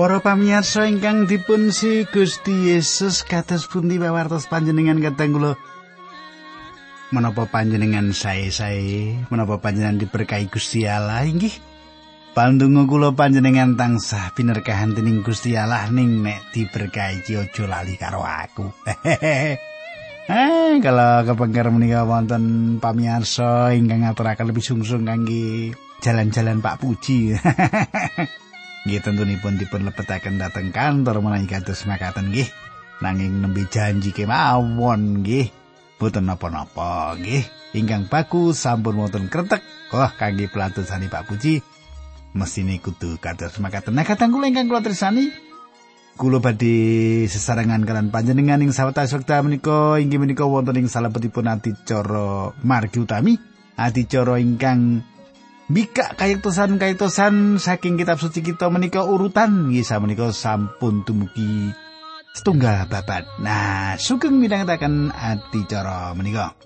Para pamirsa ingkang dipun si Gusti Yesus kados pundi pawartos panjenengan kateng kula menapa panjenengan sae-sae menapa panjenengan diberkahi Gusti Allah inggih Pandonga kula panjenengan tansah pinerkahan dening Gusti Allah ning nek diberkahi aja lali karo aku. Eh, kalau kepengker menika wonten pamirsa ingkang ngaturaken lebih sungsung kangge jalan-jalan Pak Puji. Nggih tentunipun dipun lebetaken dhateng kantor menawi kados makaten nggih. Nanging nembe janji kemawon nggih. Boten napa-napa nggih. Ingkang bagus sampun wonten kretek. Oh kangge pelantusane Pak Puji. Mesine kudu kados makaten. Nah katang kula ingkang kula tresani kula badhe sesarengan kalian panjenengan ing sawetawis wekdal menika inggih menika wonten ing salebetipun adicara margi utami adicara ingkang Mika kayektosan kayektosan saking kitab suci kita menika urutan nggih menika sampun dumugi setunggal babat. Nah, sugeng midhangetaken ati cara menika.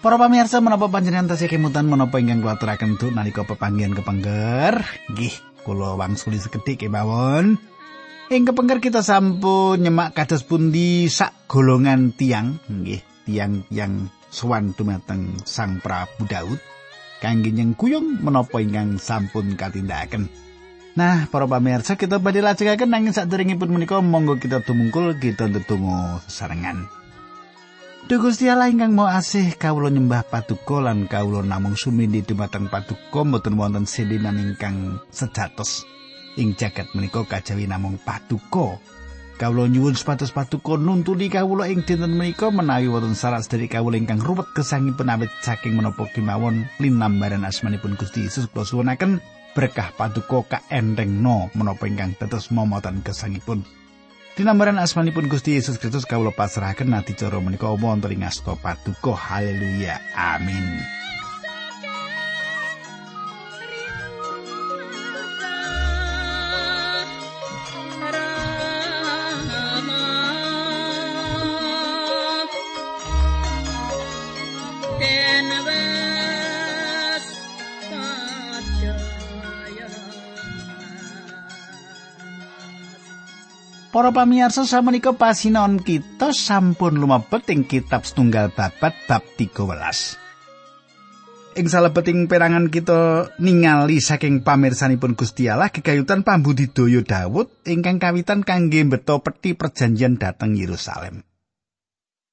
Para pamirsa menapa panjenengan tasih kemutan menapa ingkang kula aturaken untuk nalika pepanggihan kepengker nggih kula wangsuli sekedhik kemawon ing kepengker kita sampun nyemak kados pundi sak golongan tiang. Nggih tiang yang sowan dumateng Sang Prabu Daud. Kangge nyengkuyung menapa ingkang sampun katindakaken Nah, para pamirsa kita badhe lajengaken nanging sadèrèngipun menika monggo kita tumungkul kita tetunggu sesarengan. Duh Gusti Allah ingkang mau asih kawula nyembah paduka lan kawula namung sumindi dumateng paduka mboten wonten sindinan ingkang sejatos ing jagat menika kajawi namung paduka. Kawula nyuwun supados paduka nuntuni kawula ing dinten menika menawi wonten saras dari kawula ingkang ruwet kesangipun awit saking menapa kemawon linambaran asmanipun Gusti Yesus kula suwunaken berkah paduka kaenthengno menapa ingkang tetes momotan kesangipun. Dinambaran asmanipun Gusti Yesus Kristus kawula pasrahaken nati cara menika wonten ing asta paduka. Haleluya. Amin Para pamirsa samenika pasinon kita sampun lumebet ing kitab setunggal babat bab 13. Ing salebeting perangan kita ningali saking pamirsanipun Gusti Allah kegayutan pambudidaya Daud ingkang kawitan kangge beto peti perjanjian dhateng Yerusalem.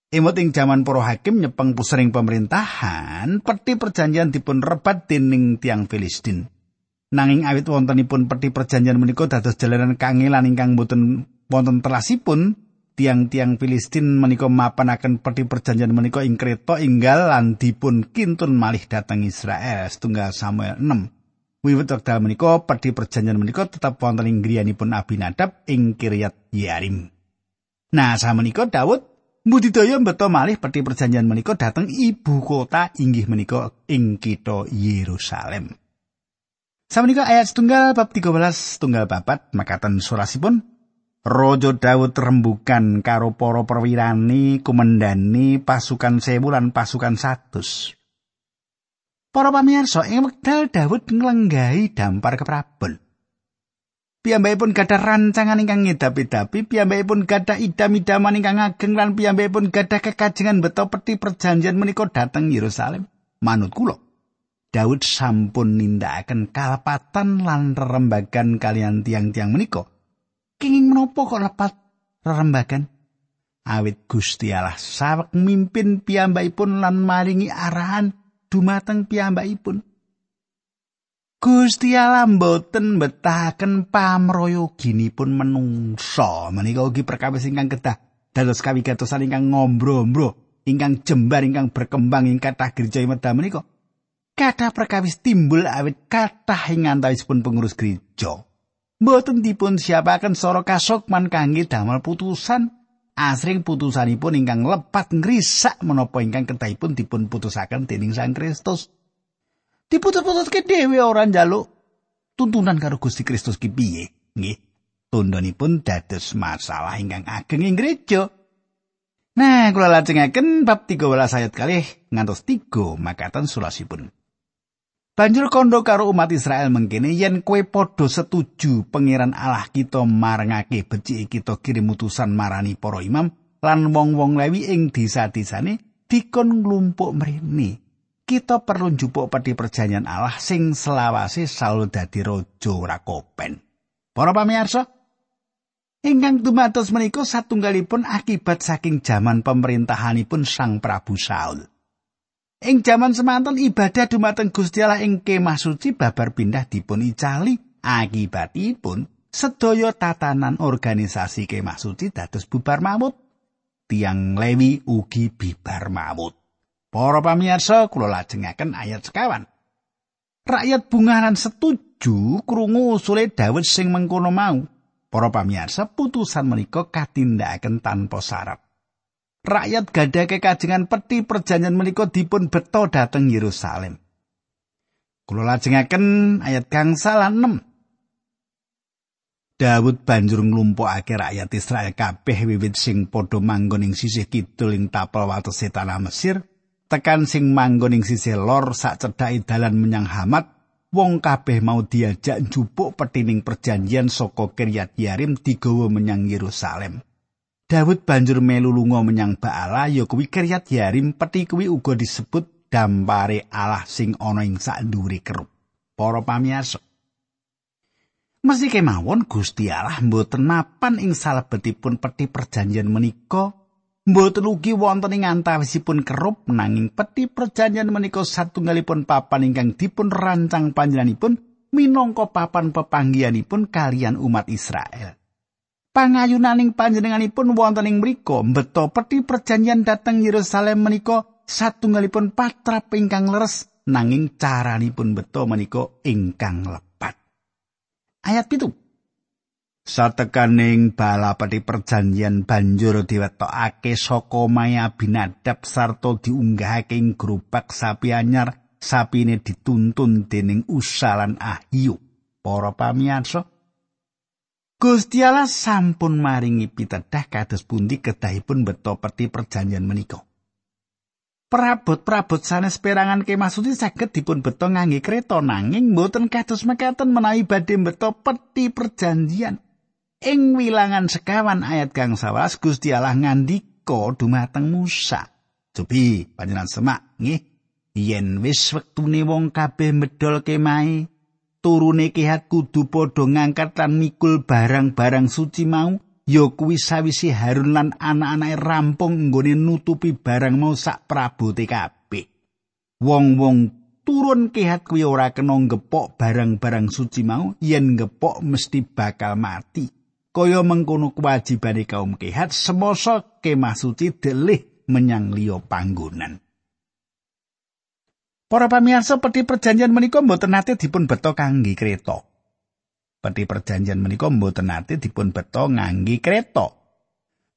Imut ing jaman para hakim nyepeng pusering pemerintahan, peti perjanjian dipun rebat dening tiang Filistin. Nanging awit wontenipun peti perjanjian menika dados jalanan kangelan ingkang boten wonten telasipun tiang-tiang Filistin menika mapanaken peti perjanjian menika ing Kreta inggal lan dipun kintun malih dhateng Israel setunggal Samuel 6. Wiwit wekdal menika peti perjanjian menika tetap wonten ing griyanipun Abinadab ing Kiryat Yarim. Nah, samenika Daud mbudidaya mbeta malih peti perjanjian menika dhateng ibu kota inggih menika ing kitha Yerusalem. Samenika ayat setunggal bab 13 setunggal babat makatan surasipun Raja Daud rembukan karo para perwirani kumendani pasukan sewu lan pasukan satus. Para pamirsa ing wekdal Daud nglenggahi dampar keprabon. Piyambakipun gadah rancangan ingkang ngedapi-dapi, piyambakipun gadah idam-idaman ingkang ageng lan piyambakipun gadah kekajengan beto peti perjanjian menika dhateng Yerusalem. Manut kula, Daud sampun nindakaken kalpatan lan rerembagan kalian tiang-tiang menika. Kenging menapa kok lepat rerembagan? Awit Gusti Allah sawek mimpin piyambakipun lan maringi arahan dumateng piyambakipun. Gusti Allah mboten betahaken pamroyoginipun menungsa. Menika ugi perkawis ingkang kedah dados kawigatosan ingkang ngombro-ombro ingkang jembar ingkang berkembang ing kathah gereja medha menika. Kathah perkawis timbul awit kathah ing antawisipun pengurus gereja Mboten dipun siapaken sora kasukman kangge damel putusan asring putusanipun ingkang lepat ngrisak menapa ingkang kedahipun dipun putusaken dening Sang Kristus. Diputut-pututke dhewe ora njaluk tuntunan karo Gusti Kristus ki piye? Nggih. Tundhonipun dados masalah ingkang ageng ing gereja. Nah, kula lajengaken bab 13 ayat kalih ngantos 3 makaten sulasipun. Banjur kondo karo umat Israel mengkene yen kue padha setuju pangeran Allah kita marangake becike kita kirim utusan marani para imam lan wong-wong Lewi ing desa-desane dikon nglumpuk mrene. Kita perlu njupuk peti perjanjian Allah sing selawase Saul dadi raja ora kopen. Para pamirsa, ingkang dumados menika satunggalipun akibat saking jaman pemerintahanipun Sang Prabu Saul. Ing jaman semanten ibadah dumateng Gusti Allah ing kemah suci babar pindah dipun icali akibatipun sedaya tatanan organisasi kemah suci dados bubar mamut. Tiang Lewi ugi bibar mamut. Para pamirsa kula lajengaken ayat sekawan. Rakyat bungaran setuju krungu usule Daud sing mengkono mau. Para pamirsa putusan menika katindakaken tanpa syarat. Rakyat gadah kekajengan peti perjanjian menika dipun beto dhateng Yerusalem. Kula lajengaken ayat gangsal 6. Daud banjur nglumpukake rakyat Israel kabeh wiwit sing padha manggon ing sisih kidul ing tapel watese tanah Mesir, tekan sing manggon ing sisih lor sak cedhake dalan menyang Hamat, wong kabeh mau diajak njupuk petining perjanjian saka Kiryat Yarim digawa menyang Yerusalem. Daud banjur melu lunga menyang Baala ya kuwi Kiryat Yarim peti kuwi uga disebut dampare Allah sing ana ing sandhuwure kerup. Para pamirsa. Mesthi kemawon Gusti Allah mboten mapan ing salebetipun peti perjanjian menika mboten ugi wonten ing antawisipun kerup nanging peti perjanjian menika satunggalipun papan ingkang dipun rancang panjenenganipun minangka papan pepanggihanipun kalian umat Israel. Pangayunaning panjenenganipun wonten ing mriku mbeta peti perjanjian dhateng Yerusalem menika satunggalipun patrap ingkang leres nanging caranipun beto menika ingkang lepat. Ayat pitu. Satekaning bala peti perjanjian banjur diwetokake saka Maya binadab sarta diunggahake ing grupak sapi anyar sapine dituntun dening usalan ahyu. Para pamirsa, Gusti Allah sampun maringi pitedah kados pundi kedahipun beto peti perjanjian menika. Perabot-perabot sanes perangan kemah suci saged dipun beto ngangge kereta nanging mboten kados mekaten menawi badhe beto peti perjanjian. Ing wilangan sekawan ayat kang sawas Gusti Allah ngandika dumateng Musa. Cobi panjenengan semak nggih yen wis wektune wong kabeh medol kemahe turune kihat kudu padha ngangkat lan mikul barang-barang suci mau ya kuwi sawise Harun lan anak-anake rampung nggone nutupi barang mau sak prabote kabeh. Wong-wong turun kihat kuwi ora kena ngepok barang-barang suci mau yen ngepok mesti bakal mati. Kaya mengkono kewajibane kaum kihat semasa kemah suci delih menyang liya panggonan Para pamirsa peti perjanjian menika mboten nate dipun beto kangge kereta. Peti perjanjian menika mboten nate dipun beto ngangge kereta.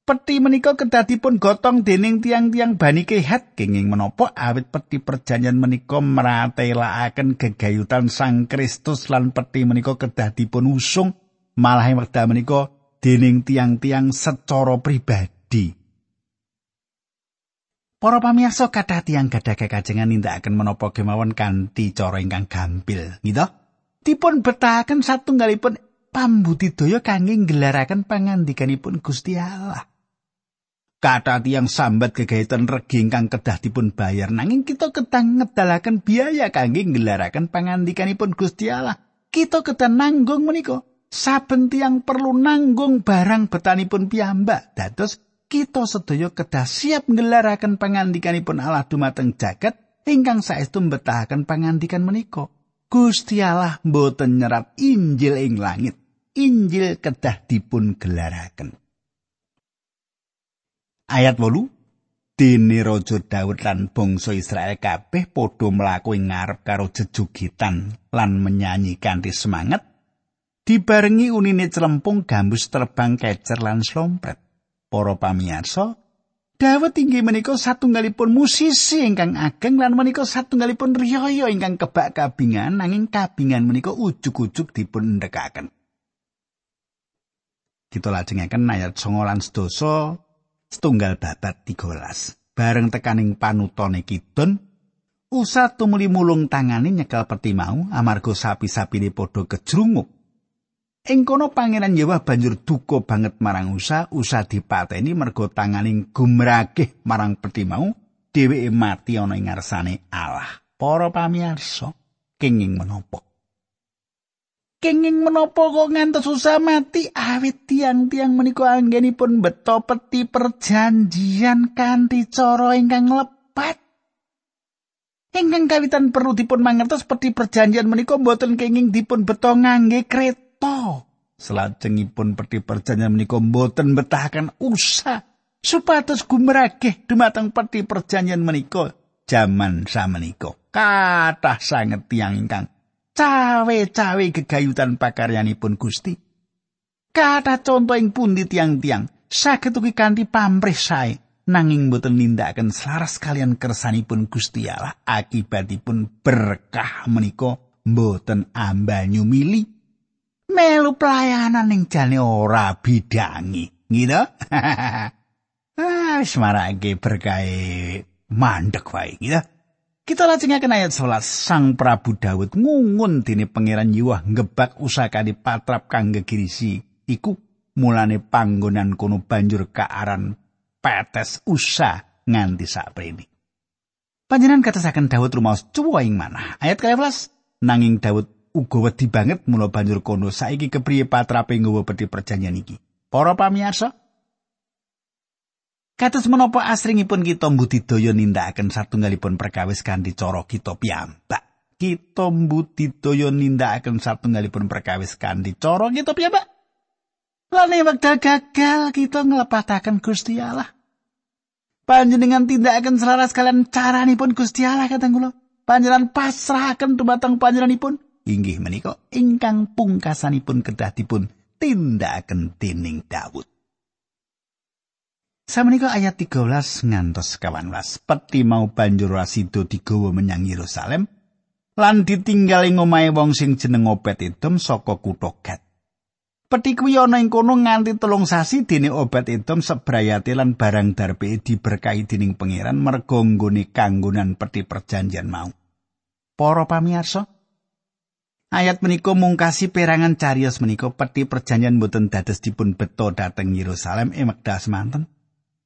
Peti menika kedah dipun gotong dening tiang-tiang Bani Kehat kenging menapa awit peti perjanjian menika meratelakaken gegayutan Sang Kristus lan peti menika kedah dipun usung malah wekdal menika dening tiang-tiang secara pribadi. Para pamirsa kathah tiyang gadah kekajengan nindakaken menapa kemawon kanthi cara ingkang gampil, gitu. Dipun betahaken satunggalipun pambudidaya kangge nggelaraken pangandikanipun Gusti Allah. Kata tiang sambat kegayutan regi ingkang kedah dipun bayar nanging kita kedah ngedalaken biaya kangge nggelaraken pangandikanipun Gusti Allah. Kita kedah nanggung menika. Saben tiang perlu nanggung barang betanipun piyambak. Dados kita sedaya kedah siap ngelaraken pangandikanipun Allah dumateng jagat ingkang saestu mbetahaken pangandikan menika. Gusti Allah mboten nyerat Injil ing langit. Injil kedah dipun gelaraken. Ayat 8 Dene Raja Daud lan bangsa Israel kabeh padha mlaku ing ngarep karo jejugitan lan menyanyi kanthi semangat dibarengi unine celempung gambus terbang kecer lan slompret. Para pamirsa Dawet inggih menika satunggalipun musisi ingkang ageng lan menika satunggalipun riyaya ingkang kebak kabingan nanging kabingan menika ujug-ujug dipun ndekaken. Kita lajengaken ayat 9 lan sedasa setunggal babat 13. Bareng tekaning panutone kidon Usa tumuli mulung tangane nyekel peti mau amarga sapi-sapine padha kejrunguk Ing kono Pangeran Yewah banjur duka banget marang Usa, Usa dipateni mergo tanganing gumragih marang peti mau, dheweke mati ana ing ngarsane Allah. Para pamirsa, kenging menapa? Kenging menapa kok ngantos Usa mati awit tiang-tiang menika anggenipun beto peti perjanjian kanthi cara ingkang lepat. Ingkang kawitan perlu dipun mangertos peti perjanjian menika boten kenging dipun beto ngangge kereta. To selajengipun peti perjanjian menika mboten betahaken usah supados gumragih dumateng peti perjanjian menika jaman samenika. Kathah sanget tiyang ingkang cawe-cawe gegayutan pakaryanipun Gusti. Kathah conto ing pundi tiang-tiang saged ugi kanthi pamrih sae nanging boten nindakaken selaras kalian kersanipun Gusti Allah. Akibatipun berkah menika boten ambanyu milih melu pelayanan ning jane ora bidangi gitu? Ah wis marake berkahe mandek wae gitu. Kita lajengaken ayat 11 Sang Prabu Daud ngungun dene pangeran Yuwah ngebak usaka di patrap kang gegirisi iku mulane panggonan kono banjur kaaran petes usa nganti saprene. Panjenengan katasaken Daud rumaos cuwa ing manah. Ayat 11 nanging Daud uga wedi banget mula banjur kono saiki kepriye patrape nggawa peti perjanjian iki para pamirsa Kados menapa asringipun kita mbudidaya nindakaken satunggalipun perkawis kanthi cara kita piyambak. Kita mbudidaya nindakaken satunggalipun perkawis kanthi cara kita piyambak. Lan wekdal gagal kita nglepataken Gusti Allah. Panjenengan tindakaken selaras kalian caranipun Gusti Allah kateng kula. Panjenengan pasrahaken dumateng panjenenganipun inggih menika ingkang pungkasanipun kedah dipun tindakaken dening Daud. Samenika ayat 13 ngantos 18. Peti mau banjur rasido digawa menyang Yerusalem lan ditinggal ing omahe wong sing jeneng Obed Edom saka kutha Gad. Peti kuwi ana ing kono nganti telung sasi dene Obed Edom sebrayate lan barang darbe diberkahi dening pangeran merga nggone kanggonan peti perjanjian mau. Para pamirsa, Ayat menika mungkasi perangan carios menika peti perjanjian boten dados dipun beto dhateng Yerusalem emekda semanten.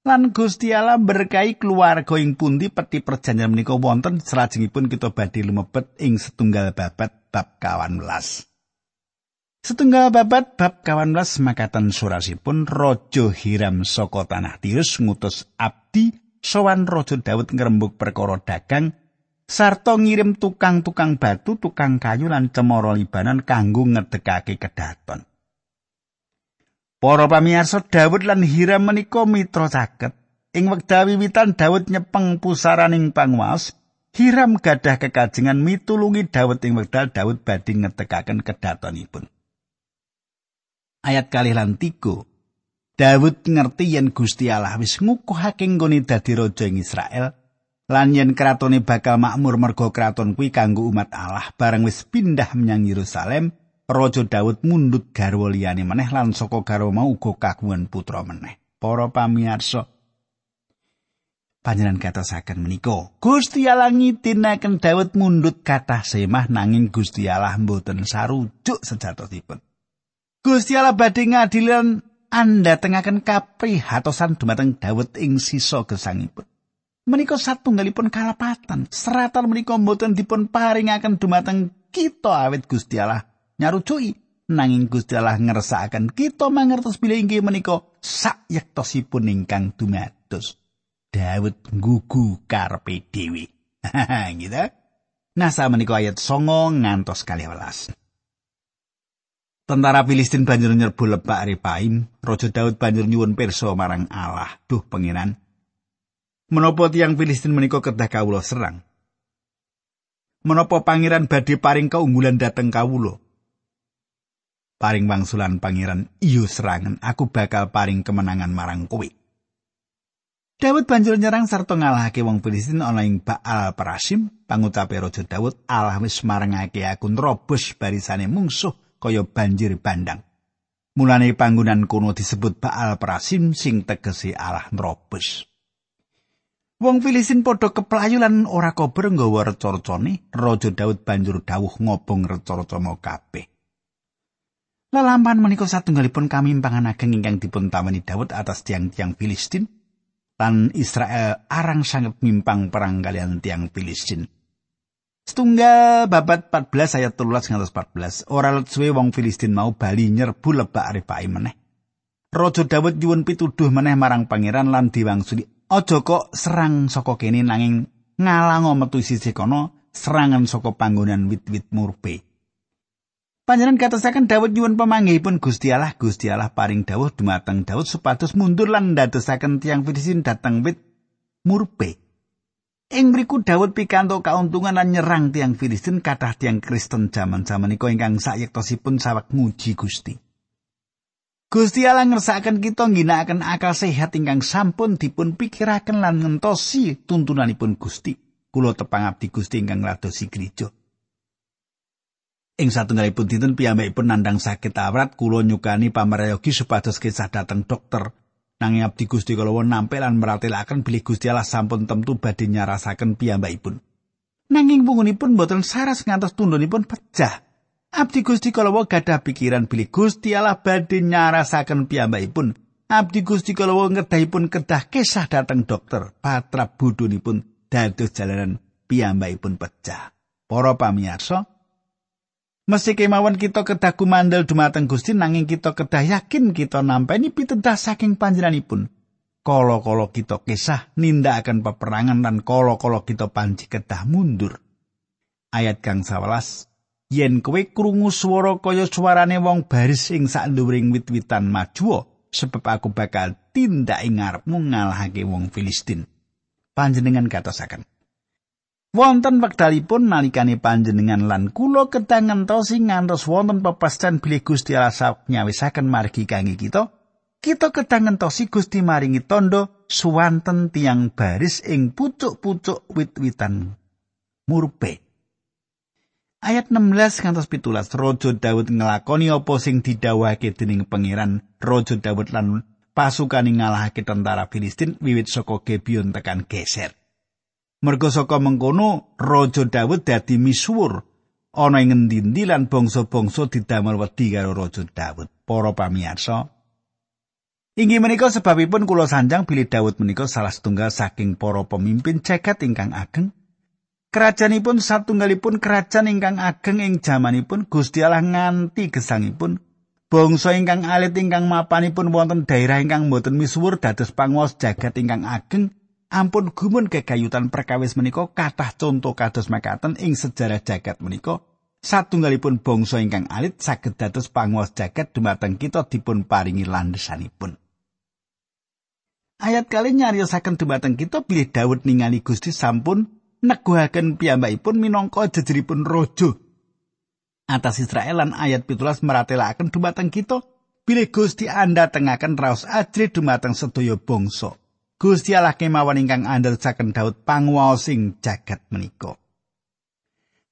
Lan Gusti Allah berkahi keluarga ing pundi peti perjanjian menika wonten salajengipun kita badhe lumebet ing setunggal babat bab 18. Setunggal babat bab 18 makatan surasipun Raja Hiram saka tanah Tirus ngutus abdi sowan Raja Daud ngrembug perkara dagang sarta ngirim tukang-tukang batu, tukang kayu lan cemara libanan kanggo ngedekake kedaton. Para pamirsa Daud lan Hiram menika mitra caket. Ing wekdal wiwitan Daud nyepeng pusaraning pangwas, Hiram gadah kekajengan mitulungi Daud ing wekdal Daud badhe ngedekaken kedatonipun. Ayat kali lan tiga, Daud ngerti yen Gusti Allah wis ngukuhake nggone dadi raja ing Israel, lan yen kratone bakal makmur merga kraton kuwi kanggo umat Allah bareng wis pindah menyang Yerusalem Raja Daud mundut garwa liyane meneh lan saka garwa mau uga kagungan putra meneh para pamirsa panjenengan katosaken menika Gusti Allah ngitinaken Daud mundut kathah semah nanging Gusti Allah mboten sarujuk sejatosipun. Gusti Allah badhe ngadilan anda tengaken kaprihatosan dumateng Daud ing sisa gesangipun menika satunggalipun kalapatan. Seratan menika mboten dipun paringaken dumateng kita awit Gusti Allah nyarucuki nanging Gusti Allah ngersakaken kita mangertos bilih inggih menika sayektosipun ingkang dumados. Daud gugu karpe dewi. gitu. Nah, sama menika ayat songo ngantos kali welas. Tentara Filistin banjur nyerbu lebak Repaim, Raja Daud banjur nyuwun pirsa marang Allah. Duh pengiran, Menapa tiang Filistin menika kedah kawula serang? Menapa pangeran badhe paring keunggulan dateng kawula? Paring wangsulan pangeran, iyo serangan, aku bakal paring kemenangan marang kowe. Daud banjur nyerang sarta ngalahake wong Filistin ana ing Baal Perasim, pangucape Raja Daud, Allah wis marengake aku nrobos barisane mungsuh kaya banjir bandang. Mulane panggonan kono disebut Baal Perasim sing tegese Allah nrobos. Wong Filistin padha keplayu lan ora kober nggawa reca-recane, Raja Daud banjur dawuh ngobong reca-reca mau kabeh. Lalampahan menika satunggalipun kamimpangan ageng ingkang dipun tamani Daud atas tiang-tiang Filistin lan Israel arang sangat mimpang perang kalian tiang Filistin. Setunggal babat 14 ayat 13 ngantos 14. Ora suwe wong Filistin mau bali nyerbu lebak arepake meneh. Raja Daud nyuwun pituduh meneh marang pangeran lan diwangsuli, "Aja kok serang saka kene nanging ngalango metu sisi kono serangan saka panggonan wit-wit murpe." Panjenengan katasaken Daud nyuwun pamanggihipun Gusti Allah, Gusti Allah paring dawuh dumateng Daud supados mundur lan ndadosaken tiang Filistin dateng wit murpe. Ing mriku Daud pikantuk kauntungan lan nyerang tiang Filistin kathah tiang Kristen jaman-jaman iku ingkang sayektosipun sawek nguji Gusti. Gusti Allah ngersakaken kita ngginakaken akal sehat ingkang sampun dipun pikiraken lan ngentosi tuntunanipun Gusti. Kulo tepang abdi Gusti ingkang ngladosi gereja. Ing satunggalipun dinten piyambakipun nandang sakit awrat kula nyukani pamrayogi supados kisah dateng dokter. Nanging abdi Gusti kala nampil lan meratelaken bilih Gusti Allah sampun temtu badhe nyarasaken piyambakipun. Nanging pungunipun boten saras ngantos tundunipun pecah. Abdi Gusti kala gadah pikiran bilih Gusti Allah badhe nyarasaken piyambakipun. Abdi Gusti kala ngedahipun kedah kisah dateng dokter. Patra budunipun dados jalanan piyambakipun pecah. Para pamirsa, Mesti kemawon kita kedah kumandel dumateng Gusti nanging kita kedah yakin kita nampeni pitedah saking panjenenganipun. Kala-kala kita kisah nindakaken peperangan dan kala-kala kita panci kedah mundur. Ayat kang 11 Yen kowe krungu swara kaya suarane wong baris ing sak nduwuring wit-witan maju, sebab aku bakal tindak ing ngarepmu ngalahake wong Filistin. Panjenengan katosaken. Wonten wekdalipun nalikane panjenengan lan kula kedang ngentosi ngantos wonten pepestan bilih Gusti Allah sak nyawisaken margi kangge kita, kita kedang ngentosi Gusti maringi tondo suwanten tiang baris ing pucuk-pucuk wit-witan murpe. Ayat 16 ngantos pitulas Rojo Daud ngelakoni apa sing didawake dening pangeran Rojo Daud lan pasukan ngalahake tentara Filistin wiwit saka Gebion tekan Geser. Mergo saka mengkono Raja Daud dadi misuwur ana ing ngendi lan bangsa-bangsa didamel wedi karo Raja Daud. Para pamirsa, inggih menika sebabipun kula sanjang bilih Daud menika salah setunggal saking para pemimpin jagat ingkang ageng. Kerajaanipun satunggalipun kerajaan ingkang ageng ing jamanipun Gusti Allah nganti gesangipun. Bangsa ingkang alit ingkang mapanipun wonten daerah ingkang boten misuwur dados panguwas jagat ingkang ageng ampun gumun kegayutan perkawis menika kathah conto kados makaten ing sejarah jagat menika. Satunggalipun bangsa ingkang alit saged dados panguwas jagat dumateng kita dipun paringi landesanipun. Ayat kali nyariosaken dumateng kita bilih Daud ningali Gusti sampun neguhaken piyambakipun minangka jejeripun raja atas Israel lan ayat pitulas meratelaken dumateng kita bilih Gusti anda tengaken raos ajri dumateng sedaya bangsa Gusti Allah kemawon ingkang andhesaken Daud panguwasing jagat menika.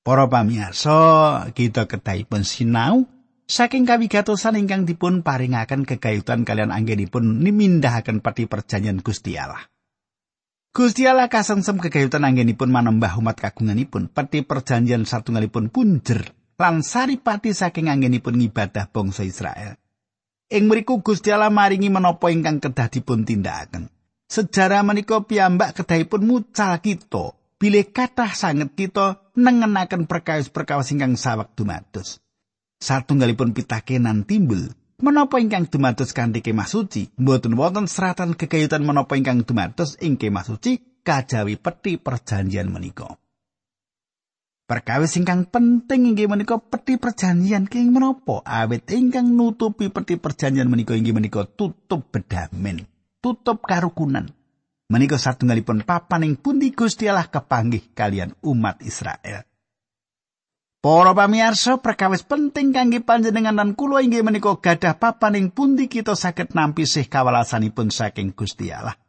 Para pamirsa, kita kedahipun sinau saking kawigatosan ingkang dipun paringaken kegayutan kalian anggenipun nimindahaken pati perjanjian Gusti Allah. Gusti Allah kasengsem kegayutan anggenipun manembah umat kagunganipun peti perjanjian satunggalipun punjer lan saripati saking anggenipun ngibadah bangsa Israel. Ing mriku Gusti Allah maringi menapa ingkang kedah dipun tindakaken. Sejarah menika piyambak kedahipun mucal kita bilih kathah sanget kita nengenaken perkawis-perkawis ingkang sawek dumados. Satunggalipun pitakenan timbul menapa ingkang dumados kanthi kemah suci mboten wonten seratan kegayutan menapa ingkang dumados ing kemah suci kajawi peti perjanjian menika. Perkawis ingkang penting inggih menika peti perjanjian kenging menapa awit ingkang nutupi peti perjanjian menika inggih menika tutup bedamen. tutup karukunan. Menika satunggalipun papan ing pundi Gusti Allah kepanggih kalian umat Israel. Para pamirsa, perkawis penting kangge panjenengan lan kula inggih menika gadah papan ing pundi kita saged nampi sih kawelasanipun saking Gusti Allah.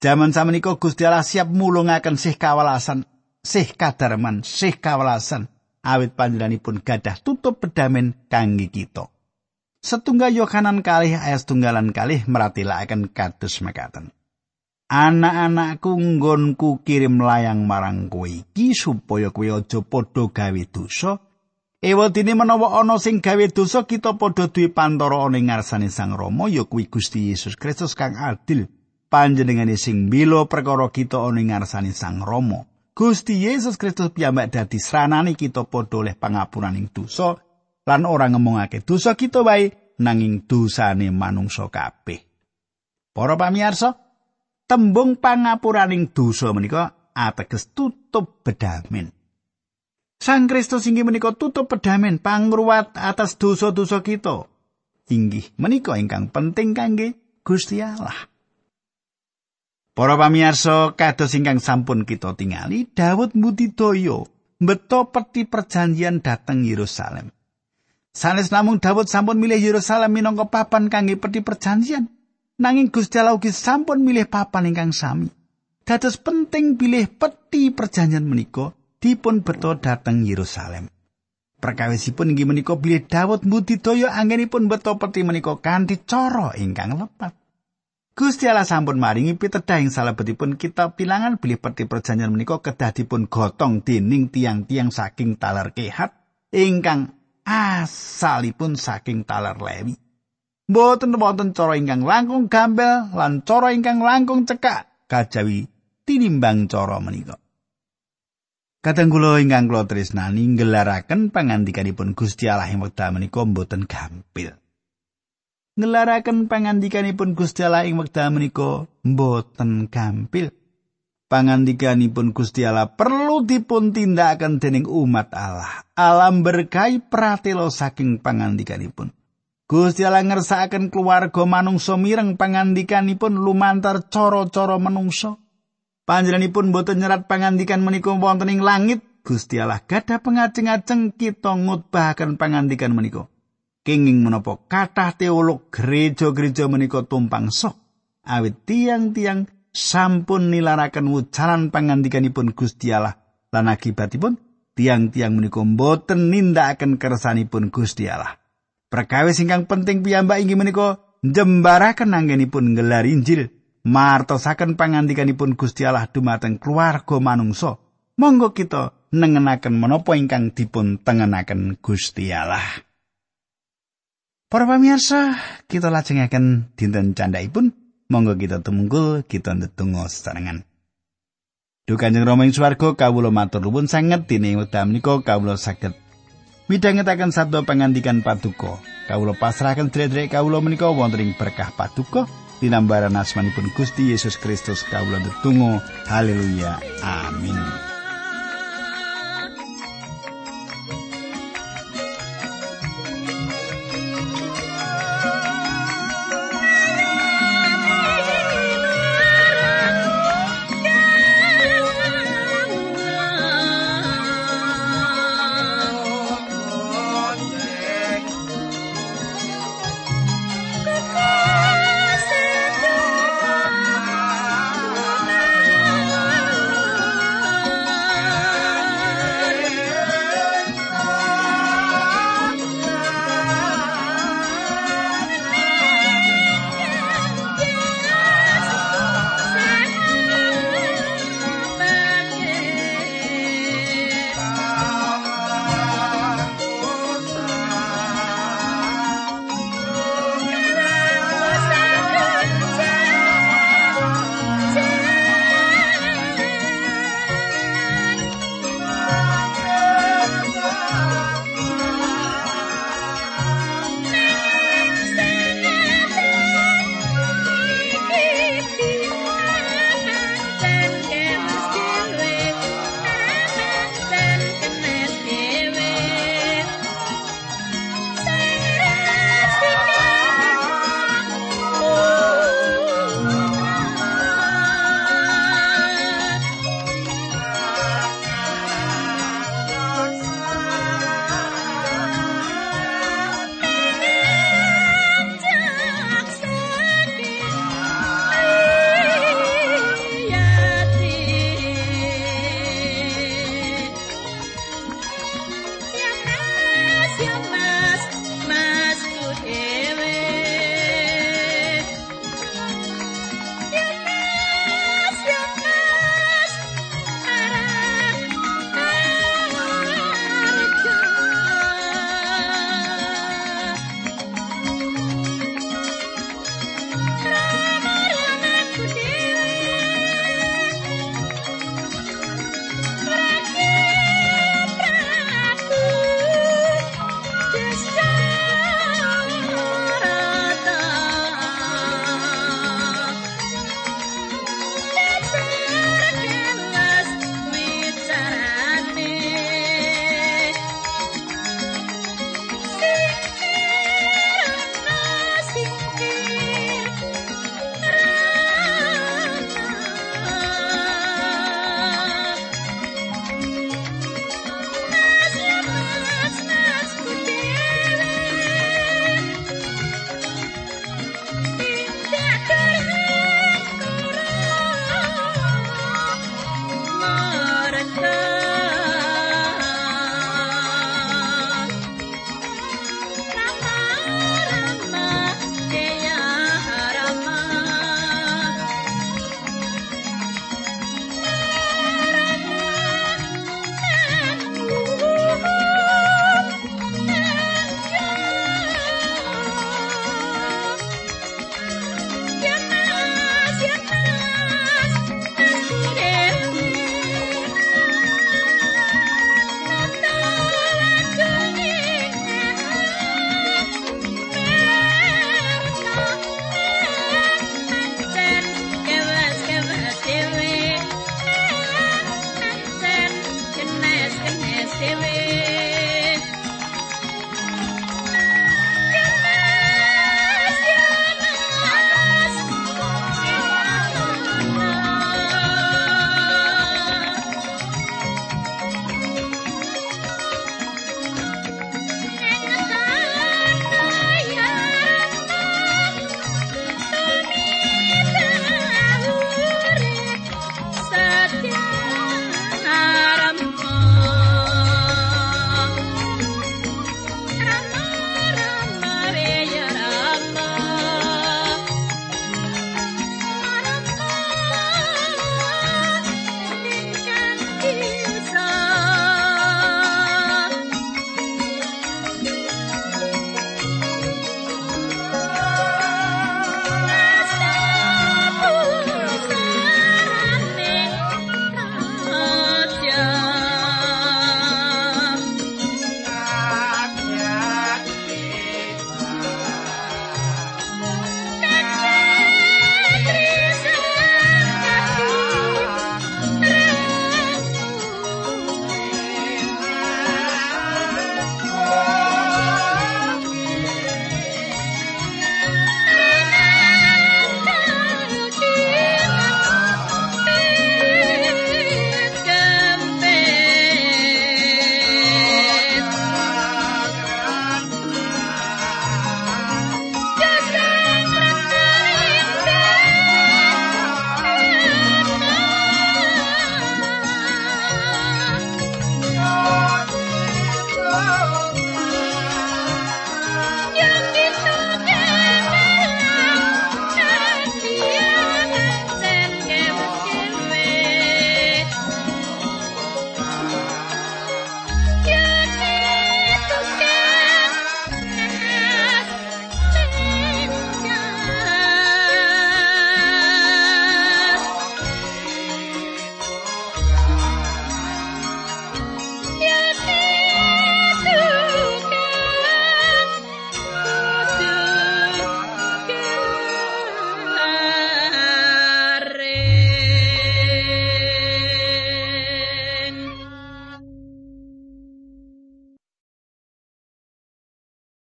Jaman samenika Gusti Allah siap mulungaken sih kawalasan, sih kadarman, sih kawalasan awit panjenenganipun gadah tutup pedamen kangge kita. Setunggal Yohanan kalih ayat tunggalan kalih meratila akan kados mekaten. Anak-anakku nggonku kirim layang marang kowe iki supaya kowe aja padha gawe dosa. Ewadine menawa ana sing gawe dosa kita padha duwe pantara ning ngarsane Sang Rama ya kuwi Gusti Yesus Kristus kang adil panjenengane sing mbilo perkara kita ana ngarsane Sang Rama. Gusti Yesus Kristus piyambak dadi sranane kita padha oleh pangapuraning dosa lan ora ngemongake dosa kita wae nanging dosane manungsa kabeh. Para pamirsa, tembung pangapuraning dosa menika ateges tutup bedamen. Sang Kristus inggih menika tutup bedamen pangruwat atas dosa-dosa kita. Inggih menika ingkang penting kangge Gusti Allah. Para pamirsa, kados ingkang sampun kita tingali, Daud Mudidaya beto peti perjanjian dateng Yerusalem. Sanes namung Daud sampun milih Yerusalem minangka papan kangge peti perjanjian, nanging Gusti Allah ugi sampun milih papan ingkang sami. Dados penting pilih peti perjanjian menika dipun beto dateng Yerusalem. Perkawisipun inggih menika bilih Daud Mudidaya anggenipun beto peti menika kanthi cara ingkang lepat. Gusti Allah sampun maringi pitedah ing salebetipun kitab bilangan bilih peti perjanjian menika kedah dipun gotong dening tiang-tiang saking talar kehat ingkang asalipun saking talar lewi. Mboten wonten cara ingkang langkung gambel lan cara ingkang langkung cekak kajawi tinimbang cara menika. Kadang kula ingkang kula tresnani ngelaraken pangandikanipun Gusti Allah ing wekdal menika mboten gampil. ngelaraken pangandikanipun Gusti Allah ing wekdal menika mboten gampil. Pangandikanipun Gusti Allah perlu dipun tindakaken dening umat Allah. Alam berkahi pratelo saking pangandikanipun. Gusti Allah ngersakaken keluarga manungsa mireng pangandikanipun lumantar cara-cara manungsa. Panjenenganipun boten nyerat pangandikan menika wonten ing langit. Gusti Allah gadah pengajeng-ajeng kita ngutbahaken pangandikan menika. kenging menapa kathah teolog gereja-gereja menika tumpang sok awit tiang-tiang sampun nilaraken wujaran pangandikanipun Gusti Allah lan akibatipun tiang-tiang menika boten nindakaken kersanipun Gusti Allah perkawis ingkang penting piyambak inggih menika njembaraken anggenipun nggelar Injil martosaken pangandikanipun Gusti Allah dumateng keluarga manungsa monggo kita nengenaken menapa ingkang dipun tengenaken Gusti Allah Para pamirsa, kita lajengaken dinten candhaipun. Monggo kita tumungkul, kita ndedonga sesarengan. Duh Kanjeng Rama ing swarga kawula matur nuwun sanget dene wekdal menika kawula saged midhangetaken sabda pangandikan paduka. Kawula pasrahaken dherek-dherek kawula menika wonten ing berkah paduka dinambaran asmanipun Gusti Yesus Kristus kawula ndedonga. Haleluya. Amin.